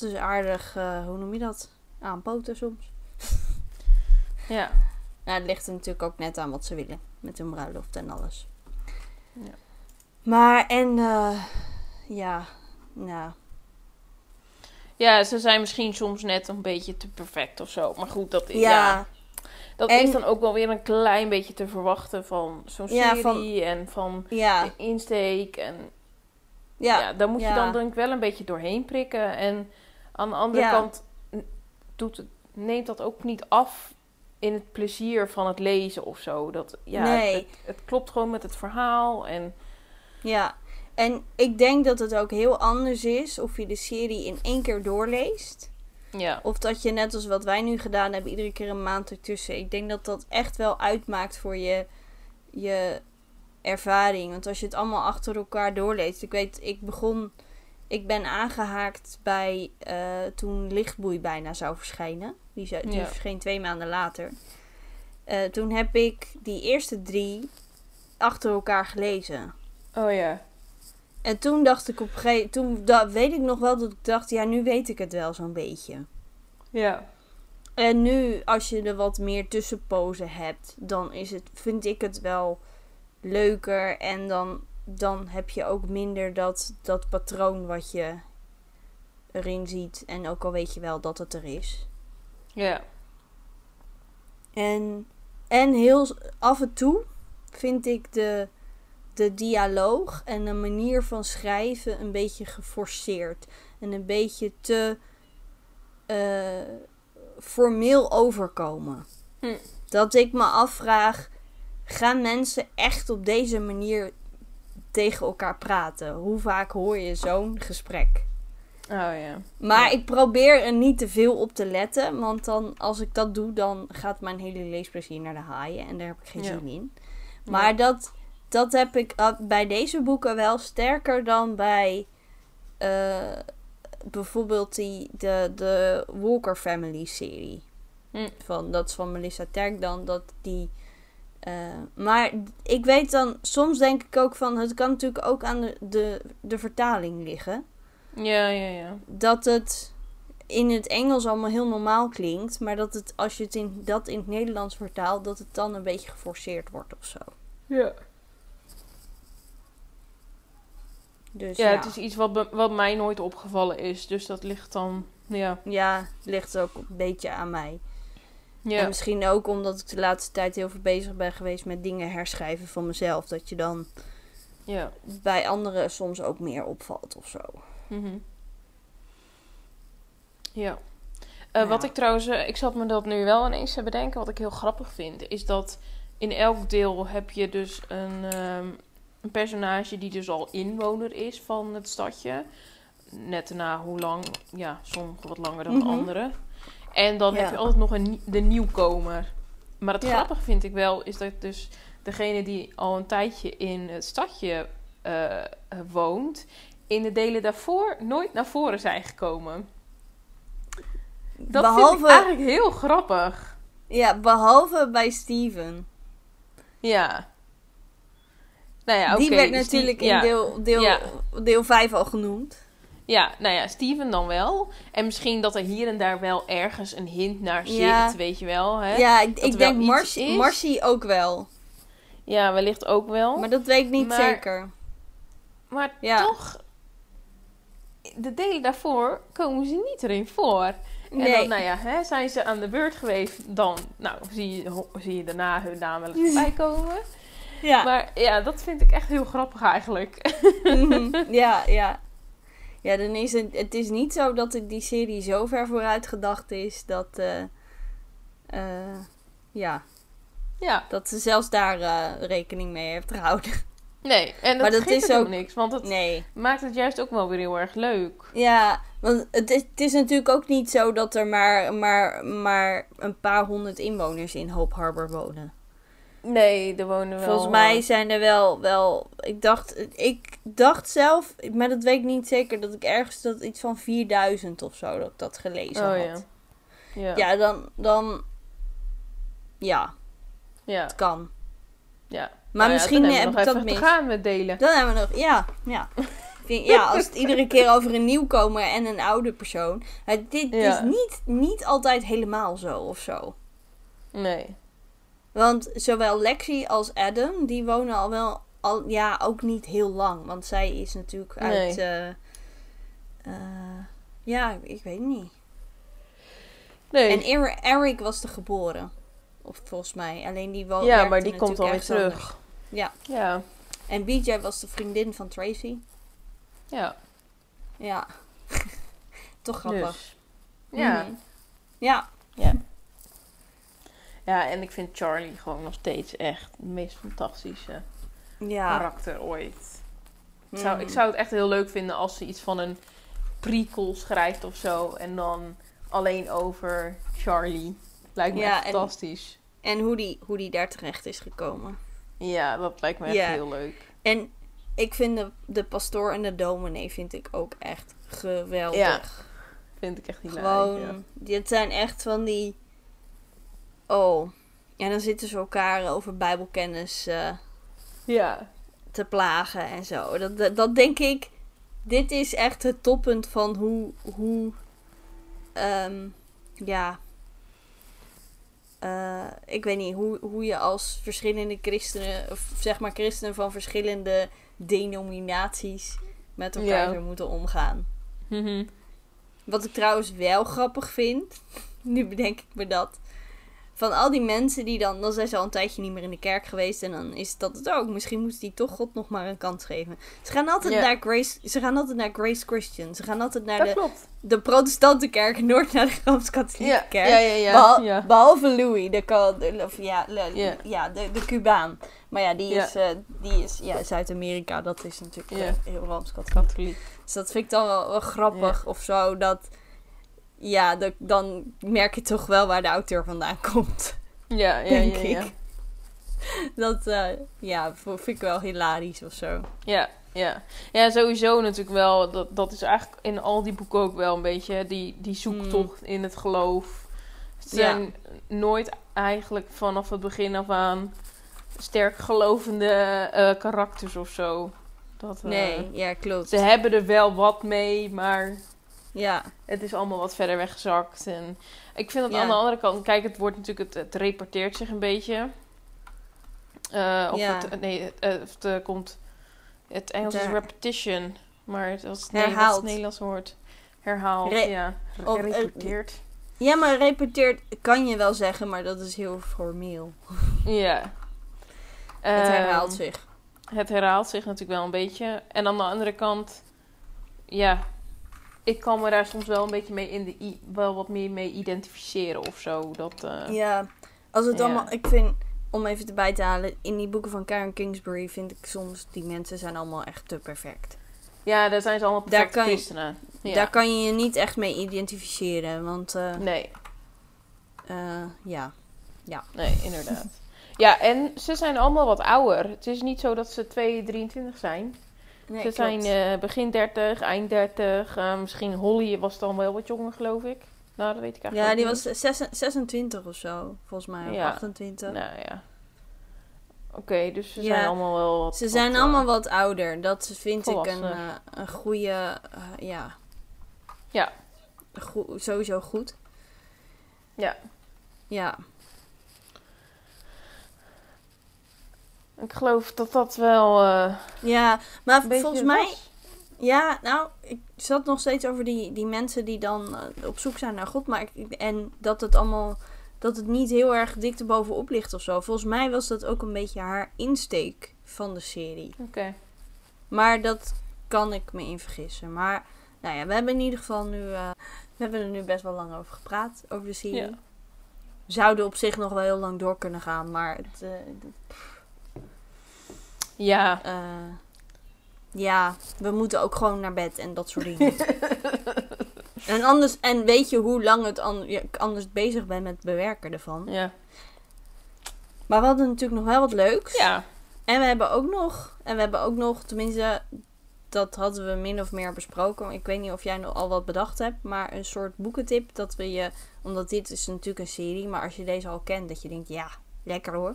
Dat is aardig, eh, hoe noem je dat? Aanpoten soms. Ja. Nou, het ligt er natuurlijk ook net aan wat ze willen. Met hun bruiloft en alles. Ja. Maar, en, eh, ja, nou. ja, ze zijn misschien soms net een beetje te perfect of zo. Maar goed, dat, is Ja, ja, dat En- is dan ook wel weer een klein beetje te verwachten van zo'n Ja, serie van- en van ja, de insteek. En ja, ja, daar moet je dan denk ik wel een beetje doorheen prikken. En aan de andere Ja. kant doet het, neemt dat ook niet af in het plezier van het lezen of zo. Dat, ja, Nee. het, het klopt gewoon met het verhaal. En Ja, en ik denk dat het ook heel anders is of je de serie in één keer doorleest. ja, Of dat je net als wat wij nu gedaan hebben, iedere keer een maand ertussen. Ik denk dat dat echt wel uitmaakt voor je, je ervaring. Want als je het allemaal achter elkaar doorleest. Ik weet, ik begon. Ik ben aangehaakt bij eh, toen Lichtboei bijna zou verschijnen. Die, zou, die Ja. verscheen twee maanden later. Eh, toen heb ik die eerste drie achter elkaar gelezen. oh ja. En toen dacht ik op een gegeven toen da- weet ik nog wel dat ik dacht, ja, nu weet ik het wel zo'n beetje. Ja, En nu, als je er wat meer tussenpozen hebt, dan is het, vind ik het wel leuker. En dan, dan heb je ook minder dat, dat patroon wat je erin ziet. En ook al weet je wel dat het er is. ja, En, en heel af en toe vind ik de, de dialoog en de manier van schrijven een beetje geforceerd. En een beetje te eh, formeel overkomen. Hm. Dat ik me afvraag, gaan mensen echt op deze manier tegen elkaar praten? Hoe vaak hoor je zo'n gesprek? oh ja. Maar Ja. ik probeer er niet te veel op te letten. Want dan, als ik dat doe, dan gaat mijn hele leesplezier naar de haaien. En daar heb ik geen Ja. zin in. Maar dat, dat heb ik uh, bij deze boeken wel sterker dan bij eh, bijvoorbeeld die, de, de Walker Family serie. Hm. Van, dat is van Melissa Terk dan. Dat die, eh, maar ik weet dan, soms denk ik ook van, het kan natuurlijk ook aan de, de, de vertaling liggen Ja, ja, ja. dat het in het Engels allemaal heel normaal klinkt, maar dat het als je het in, dat in het Nederlands vertaalt, dat het dan een beetje geforceerd wordt of zo. Ja. Dus Ja, ja, het is iets wat, wat mij nooit opgevallen is. Dus dat ligt dan, ja. ja, ligt ook een beetje aan mij. En Ja, misschien ook omdat ik de laatste tijd heel veel bezig ben geweest met dingen herschrijven van mezelf, dat je dan ja. bij anderen soms ook meer opvalt of zo. Mhm. Ja. Eh, Nou Wat ik trouwens, eh, ik zat me dat nu wel ineens te bedenken, wat ik heel grappig vind, is dat in elk deel heb je dus een, ehm, een personage die dus al inwoner is van het stadje. Net na hoe lang, ja, sommige wat langer dan Mhm. andere. En dan heb je altijd nog een, de nieuwkomer. Maar het Ja. grappige vind ik wel, is dat dus degene die al een tijdje in het stadje eh, woont, in de delen daarvoor nooit naar voren zijn gekomen. Dat vind behalve, ik eigenlijk heel grappig. ja, behalve bij Steven. Ja. Nou ja. Die werd dus natuurlijk in ja. deel, deel, Ja. deel 5 al genoemd. Ja, nou ja, Steven dan wel. En misschien dat er hier en daar wel ergens een hint naar zit, Ja. weet je wel. Hè? Ja, ik, denk Marcy, ook wel. Ja, wellicht ook wel. Maar dat weet ik niet Maar- zeker. Maar Ja. toch, de delen daarvoor komen ze niet erin voor. En Nee. dan, nou ja, hè, zijn ze aan de beurt geweest, dan nou, zie, je, zie je daarna hun naam wel eens voorbij komen. Ja. Maar ja, dat vind ik echt heel grappig eigenlijk. Mhm. ja, ja. Ja, dan is het, het is niet zo dat die serie zo ver vooruit gedacht is dat, eh, eh, ja, ja, dat ze zelfs daar eh, rekening mee heeft gehouden. nee, en dat, Maar dat is ook ook- niks, want het Nee. maakt het juist ook wel weer heel erg leuk. Ja, want het is, het is natuurlijk ook niet zo dat er maar, maar, maar een paar honderd inwoners in Hope Harbor wonen. Nee, er wonen wel... Volgens mij zijn er wel, wel ik, dacht, ik dacht zelf, maar dat weet ik niet zeker, dat ik ergens dat iets van 4000 of zo, dat ik dat gelezen Oh had. ja. Ja. Ja, dan, dan, ja, ja. het kan. ja. Maar Nou ja, misschien heb ik we dat mis. gaan met delen. Dan hebben we nog, ja, ja. Ja, als het iedere keer over een nieuwkomer en een oude persoon. Dit Ja. is niet, niet altijd helemaal zo of zo. Nee. Want zowel Lexi als Adam, die wonen al wel, al, ja, ook niet heel lang. Want zij is natuurlijk uit, eh, eh, ja, ik weet niet. Nee. En Eric, was er geboren. Of volgens mij. Alleen die woont. ja, maar die komt alweer terug. Ja. Ja. En BJ was de vriendin van Tracy. Ja. Ja. Toch grappig. Dus. Ja. Ja. Ja, en ik vind Charlie gewoon nog steeds echt het meest fantastische Ja. karakter ooit. Ik zou, ik Mhm. zou het echt heel leuk vinden als ze iets van een prequel schrijft of zo. En dan alleen over Charlie. Lijkt me Ja, echt fantastisch. En hoe die, hoe die daar terecht is gekomen. Ja, dat lijkt me echt Ja. heel leuk. En ik vind de, de pastoor en de dominee vind ik ook echt geweldig. Ja, Vind ik echt hilarisch. Gewoon, ja. dit zijn echt van die... Oh. En dan zitten ze elkaar over bijbelkennis eh, Ja. te plagen en zo. Dat, dat, dat denk ik... Dit is echt het toppunt van hoe... hoe ehm, ja... Eh, ik weet niet, hoe, hoe je als verschillende christenen... Of zeg maar christenen van verschillende denominaties... met elkaar Ja. zou moeten omgaan. Mhm. Wat ik trouwens wel grappig vind, nu bedenk ik me dat. Van al die mensen die dan, dan zijn ze al een tijdje niet meer in de kerk geweest. En dan is dat het ook. Misschien moeten die toch God nog maar een kans geven. Ze gaan altijd, Ja. naar, Grace, ze gaan altijd naar Grace Christian. Ze gaan altijd naar Dat de, klopt. de protestante kerk, nooit naar de Rooms-Katholieke Ja, kerk. ja, ja, ja. Behal- ja. Behalve Louis, de, of ja, le- Ja. ja, de, de Cubaan. Maar ja, die Ja. is, eh, die is ja, Zuid-Amerika. Dat is natuurlijk Ja. eh, heel Rooms-Katholiek. Katholiek. Dus dat vind ik dan wel, wel grappig of zo. Dat, ja, dan merk je toch wel waar de auteur vandaan komt. Ja, ja, Denk ja, ja. ik. Dat, eh, ja, vind ik wel hilarisch of zo. Ja, ja. Ja, sowieso natuurlijk wel. Dat, dat is eigenlijk in al die boeken ook wel een beetje die, die zoektocht in het geloof. Ja. zijn nooit eigenlijk vanaf het begin af aan sterk gelovende eh, karakters of zo. Dat, eh, Nee, ja, klopt. Ze hebben er wel wat mee, maar Ja, het is allemaal wat verder weggezakt. En ik vind dat Ja. aan de andere kant, kijk, het wordt natuurlijk, het, het reparteert zich een beetje. Eh, of Ja. het, nee, het, eh, of het eh, komt, het Engels is repetition, maar het als het, nee, Nederlands woord? Herhaald, Re- ja. Of, eh, repeteert. ja maar repeteert kan je wel zeggen, maar dat is heel formeel. ja. Het Ehm, herhaalt zich. Het herhaalt zich natuurlijk wel een beetje. En aan de andere kant, ja, ik kan me daar soms wel een beetje mee in de i- wel wat meer mee identificeren of zo. Dat, eh, Ja, als het ja. allemaal, ik vind, om even erbij te halen, in die boeken van Karen Kingsbury vind ik soms die mensen zijn allemaal echt te perfect. Ja, daar zijn ze allemaal Daar perfecte kan je- christenen. Ja. Daar kan je je niet echt mee identificeren, want eh, Nee, eh, ja. nee, inderdaad. ja, en ze zijn allemaal wat ouder. Het is niet zo dat ze 2, 23 zijn. Nee, ze zijn eh, begin 30, eind 30. eh, misschien Holly was dan wel wat jonger, gelf ik. Nou, dat weet ik eigenlijk ja, die niet. was zes- 26 of zo, volgens mij. Ja. 28. Nou ja. Oké, dus ze Ja, zijn allemaal wel wat... Ze zijn wat, allemaal eh, wat ouder. Dat vind ik een, een goede, ja. Ja. Sowieso goed. Ja. Ja. Ik geloof dat dat wel eh, Ja, maar volgens mij, was. ja, nou, ik zat nog steeds over die, die mensen die dan eh, op zoek zijn naar God. Maar ik, en dat het allemaal, dat het niet heel erg dik bovenop ligt of zo. Volgens mij was dat ook een beetje haar insteek van de serie. Oké. Maar dat kan ik me in vergissen. Maar, nou ja, we hebben in ieder geval nu, eh, we hebben er nu best wel lang over gepraat, over de serie. Ja. We zouden op zich nog wel heel lang door kunnen gaan, maar het, Ja. eh, ja, we moeten ook gewoon naar bed en dat soort dingen. en, anders, en weet je hoe lang het an- je anders bezig bent met het bewerken ervan. Ja. Maar we hadden natuurlijk nog wel wat leuks. Ja. En we hebben ook nog, en we hebben ook nog, tenminste, dat hadden we min of meer besproken. Ik weet niet of jij nog al wat bedacht hebt, maar een soort boekentip dat we je, omdat dit is natuurlijk een serie, maar als je deze al kent, dat je denkt, ja, lekker hoor.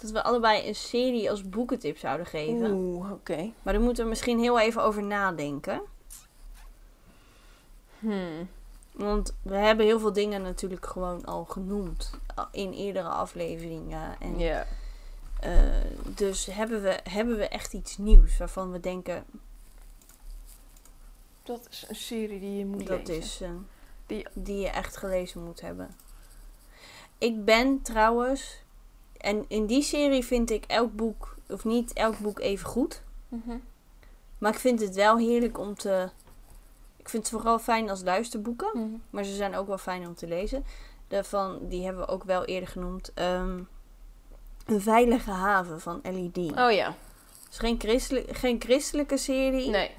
Dat we allebei een serie als boekentip zouden geven. Oeh, oké. Maar daar moeten we misschien heel even over nadenken. Hmm. Want we hebben heel veel dingen natuurlijk gewoon al genoemd in eerdere afleveringen. En, Ja. eh, dus hebben we, hebben we echt iets nieuws waarvan we denken, Dat is een serie die je moet Dat lezen. is eh, Die- die... je echt gelezen moet hebben. Ik ben trouwens, en in die serie vind ik elk boek, of niet elk boek even goed. Mhm. Maar ik vind het wel heerlijk om te. Ik vind het vooral fijn als luisterboeken, Mhm. maar ze zijn ook wel fijn om te lezen. Daarvan, die hebben we ook wel eerder genoemd. ehm, een veilige haven van Ellie Dean. Oh ja. Het is geen, christelijk, geen christelijke serie. Nee.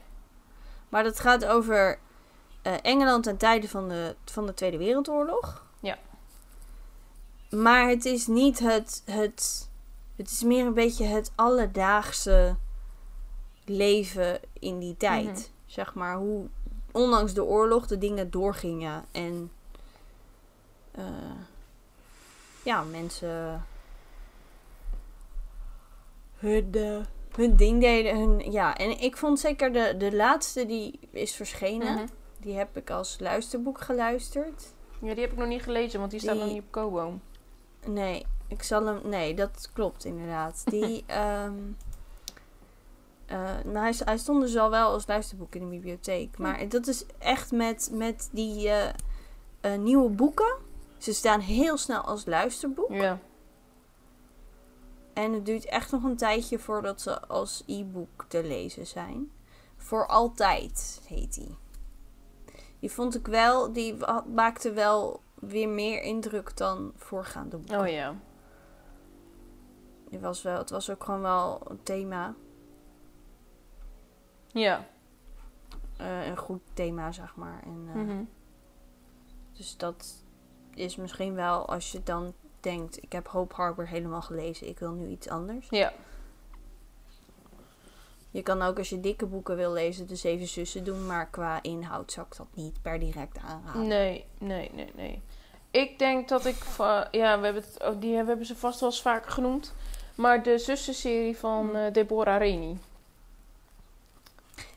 Maar dat gaat over eh, Engeland ten tijde van de, van de Tweede Wereldoorlog. Ja. Maar het is niet het, het. Het is meer een beetje het alledaagse leven in die tijd. Mhm. Zeg maar hoe, ondanks de oorlog, de dingen doorgingen. En. eh, ja, mensen. Hun, hun ding deden. Hun, ja, en ik vond zeker de, de laatste die is verschenen. Mhm. Die heb ik als luisterboek geluisterd. Ja, die heb ik nog niet gelezen, want die, staat Die- nog niet op Kobo. Nee, ik zal hem. Nee, dat klopt inderdaad. Die. nou, hij, hij stond dus al wel als luisterboek in de bibliotheek. Maar dat is echt met, met die eh, eh, nieuwe boeken. Ze staan heel snel als luisterboek. Ja. En het duurt echt nog een tijdje voordat ze als e-book te lezen zijn. Voor altijd heet die. Die vond ik wel, die maakte wel weer meer indruk dan voorgaande boeken. Oh ja. Het was, wel, het was ook gewoon wel een thema. Ja. eh, een goed thema, zeg maar. En, eh, Mhm. Dus dat is misschien wel als je dan denkt: ik heb Hope Harbor helemaal gelezen, ik wil nu iets anders. Ja. Je kan ook als je dikke boeken wil lezen, de Zeven Zussen doen, maar qua inhoud zou ik dat niet per direct aanraden. Nee, nee, nee, nee. Ik denk dat ik... Ja, we hebben, het, oh, die hebben ze vast wel eens vaker genoemd. Maar de zussenserie van eh, Deborah Rainey.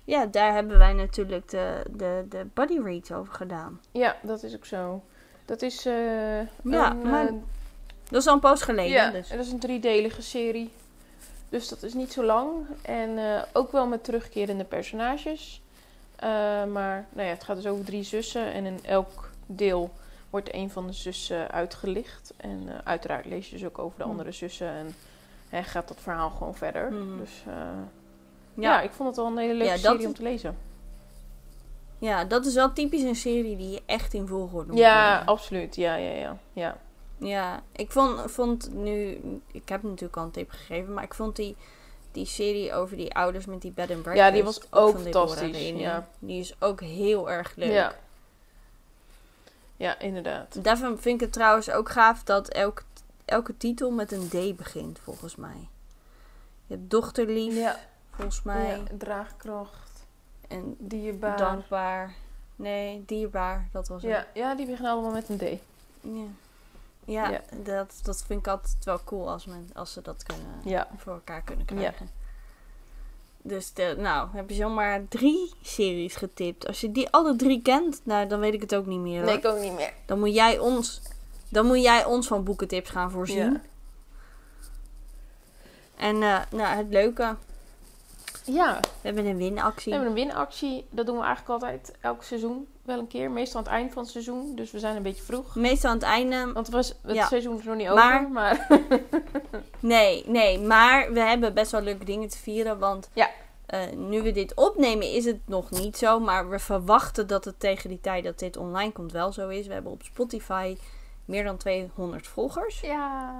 Ja, daar hebben wij natuurlijk de, de, de body reads over gedaan. Ja, dat is ook zo. Dat is... eh, Ja, een, maar- eh, Dat is al een poos geleden. ja, dus. dat is een driedelige serie. Dus dat is niet zo lang. En eh, ook wel met terugkerende personages. Eh, maar nou ja, het gaat dus over drie zussen. En in elk deel wordt een van de zussen uitgelicht. En eh, uiteraard lees je dus ook over de andere zussen. En hè, gaat dat verhaal gewoon verder. Hmm. Dus ja. Ja, ik vond het wel een hele leuke Ja, serie om te lezen. ja, dat is wel typisch een serie die je echt in volgorde moet Ja, absoluut. Ja, ja, ja. ja. Ja, ik vond, vond nu... Ik heb natuurlijk al een tip gegeven, maar ik vond die, die serie over die ouders met die bed and breakfast... Ja, die was ook Deborah fantastisch, ja. Die is ook heel erg leuk. Ja. Ja, inderdaad. Daarvan vind ik het trouwens ook gaaf dat elke, elke titel met een D begint, volgens mij. Je hebt dochterlief, Ja, volgens mij. ja, draagkracht, En dierbaar. dankbaar. Nee, dierbaar, dat was het. Ja, ja, die beginnen allemaal met een D. Ja, ja, Ja. Dat, dat vind ik altijd wel cool als, men, als ze dat kunnen, Ja. voor elkaar kunnen krijgen. Dus de, nou, heb je zomaar drie series getipt. Als je die alle drie kent, nou, dan weet ik het ook niet meer. Nee, hoor. ik ook niet meer. Dan moet jij ons, dan moet jij ons van boekentips gaan voorzien. Ja. En eh, nou, het leuke, ja, we hebben een winactie. we hebben een winactie. Dat doen we eigenlijk altijd elk seizoen wel een keer. Meestal aan het eind van het seizoen. Dus we zijn een beetje vroeg. Meestal aan het einde. Want het, was, het Ja. seizoen is nog niet Maar- over. Maar Nee, nee, maar we hebben best wel leuke dingen te vieren. Want Ja. eh, nu we dit opnemen is het nog niet zo. Maar we verwachten dat het tegen die tijd dat dit online komt wel zo is. We hebben op Spotify meer dan 200 volgers. ja.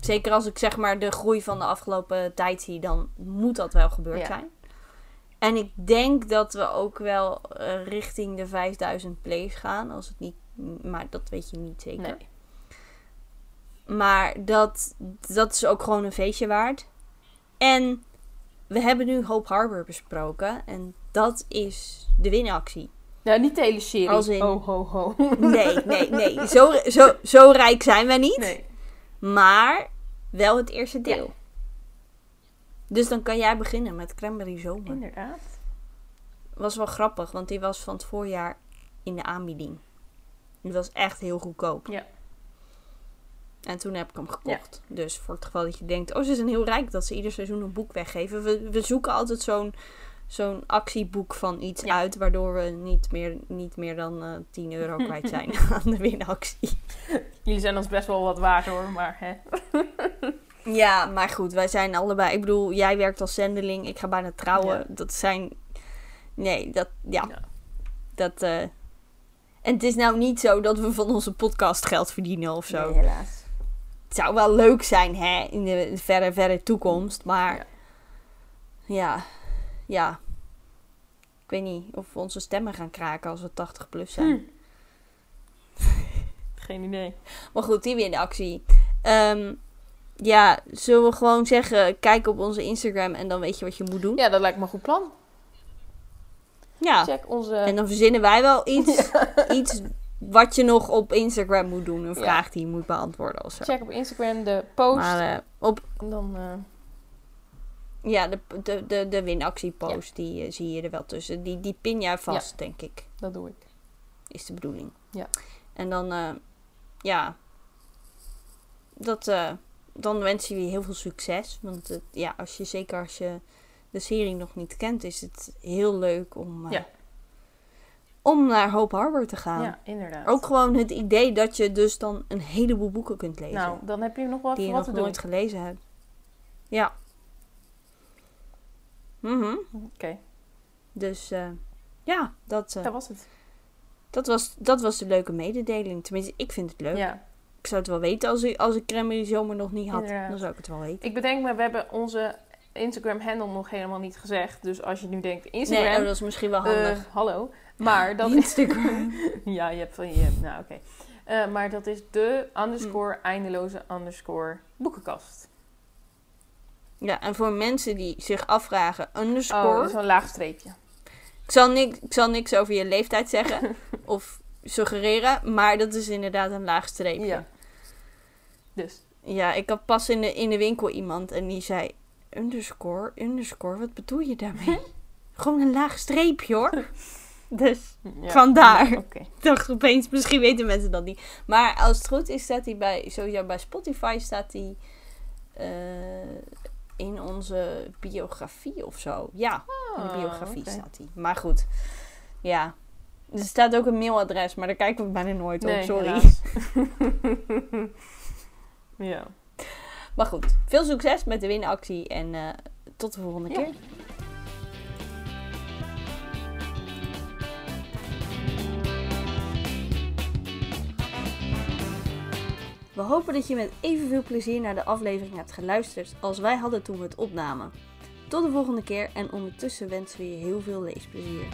Zeker als ik zeg maar de groei van de afgelopen tijd zie, dan moet dat wel gebeurd Ja. zijn. En ik denk dat we ook wel eh, richting de 5000 plays gaan. Als het niet, maar dat weet je niet zeker. Nee. Maar dat, dat is ook gewoon een feestje waard. En we hebben nu Hope Harbor besproken. En dat is de winactie. Ja, niet de hele serie. Als in- Ho, ho, ho. Nee, nee, nee. Zo, zo, zo rijk zijn wij niet. Nee. Maar wel het eerste deel. Dus dan kan jij beginnen met Cranberry Zomer. Inderdaad. Was wel grappig, want die was van het voorjaar in de aanbieding. Die was echt heel goedkoop. Ja. En toen heb ik hem gekocht. Dus voor het geval dat je denkt, oh ze zijn heel rijk dat ze ieder seizoen een boek weggeven. We, we zoeken altijd zo'n zo'n actieboek van iets Ja. uit, waardoor we niet meer, niet meer dan eh 10 euro kwijt zijn aan de winactie. Jullie zijn ons best wel wat waard hoor, maar hè. Ja, maar goed, wij zijn allebei. Ik bedoel, jij werkt als zendeling, ik ga bijna trouwen. Ja. Dat zijn. Nee, dat. Ja. Ja. Dat. eh, En het is nou niet zo dat we van onze podcast geld verdienen of zo. Nee, helaas. Het zou wel leuk zijn, hè, in de verre, verre toekomst. Maar. Ja. Ja. Ik weet niet of we onze stemmen gaan kraken als we 80 plus zijn. Hm. Geen idee. Maar goed, die winactie. Ehm ja, zullen we gewoon zeggen, kijk op onze Instagram en dan weet je wat je moet doen? Ja, dat lijkt me een goed plan. Ja. Check onze... En dan verzinnen wij wel iets, iets wat je nog op Instagram moet doen. Een Ja. vraag die je moet beantwoorden of zo. Check op Instagram de post. Maar eh, op En dan... eh, ja, de, de, de, de winactiepost, die eh, zie je er wel tussen. Die, die pin jij vast, denk ik. dat doe ik. Is de bedoeling. Ja. En dan, eh, ja, dat, eh, dan wensen we je heel veel succes. Want het, ja, als je, zeker als je de serie nog niet kent, is het heel leuk om, Ja. om naar Hope Harbor te gaan. Ja, inderdaad. Ook gewoon het idee dat je dus dan een heleboel boeken kunt lezen. Nou, dan heb je nog wat die je wat nog te doen. nooit gelezen hebt. Ja. Mhm. Oké, Dus eh, ja, dat, eh, dat was het. dat, was, dat was de leuke mededeling. Tenminste, ik vind het leuk. Ja. Ik zou het wel weten als ik, als ik Cranberry Zomer nog niet had. Inderdaad. Dan zou ik het wel weten. Ik bedenk me, we hebben onze Instagram-handle nog helemaal niet gezegd. Dus als je nu denkt, Nee, Instagram... oh, dat is misschien wel eh, handig. hallo. Maar dat is... Instagram. ja, je hebt van je... Nou, oké. Eh, maar dat is de underscore Hm. eindeloze underscore boekenkast. Ja, en voor mensen die zich afvragen, underscore. Oh, zo'n laag streepje. ik, zal niks, ik zal niks over je leeftijd zeggen of suggereren, maar dat is inderdaad een laag streepje. Ja. Dus. Ja, ik had pas in de, in de winkel iemand en die zei: Underscore, underscore, wat bedoel je daarmee? Gewoon een laag streepje hoor. dus Ja. Vandaar. Ja, Oké. ik dacht opeens, misschien weten mensen dat niet. Maar als het goed is, staat hij bij, sowieso bij Spotify, staat hij eh, in onze biografie of zo. Ja, in de Ah, biografie staat hij. Maar goed, ja. Er staat ook een mailadres, maar daar kijken we bijna nooit op, sorry. ja. Maar goed, veel succes met de winactie en eh, tot de volgende Ja. keer. We hopen dat je met evenveel plezier naar de aflevering hebt geluisterd als wij hadden toen we het opnamen. Tot de volgende keer en ondertussen wensen we je heel veel leesplezier.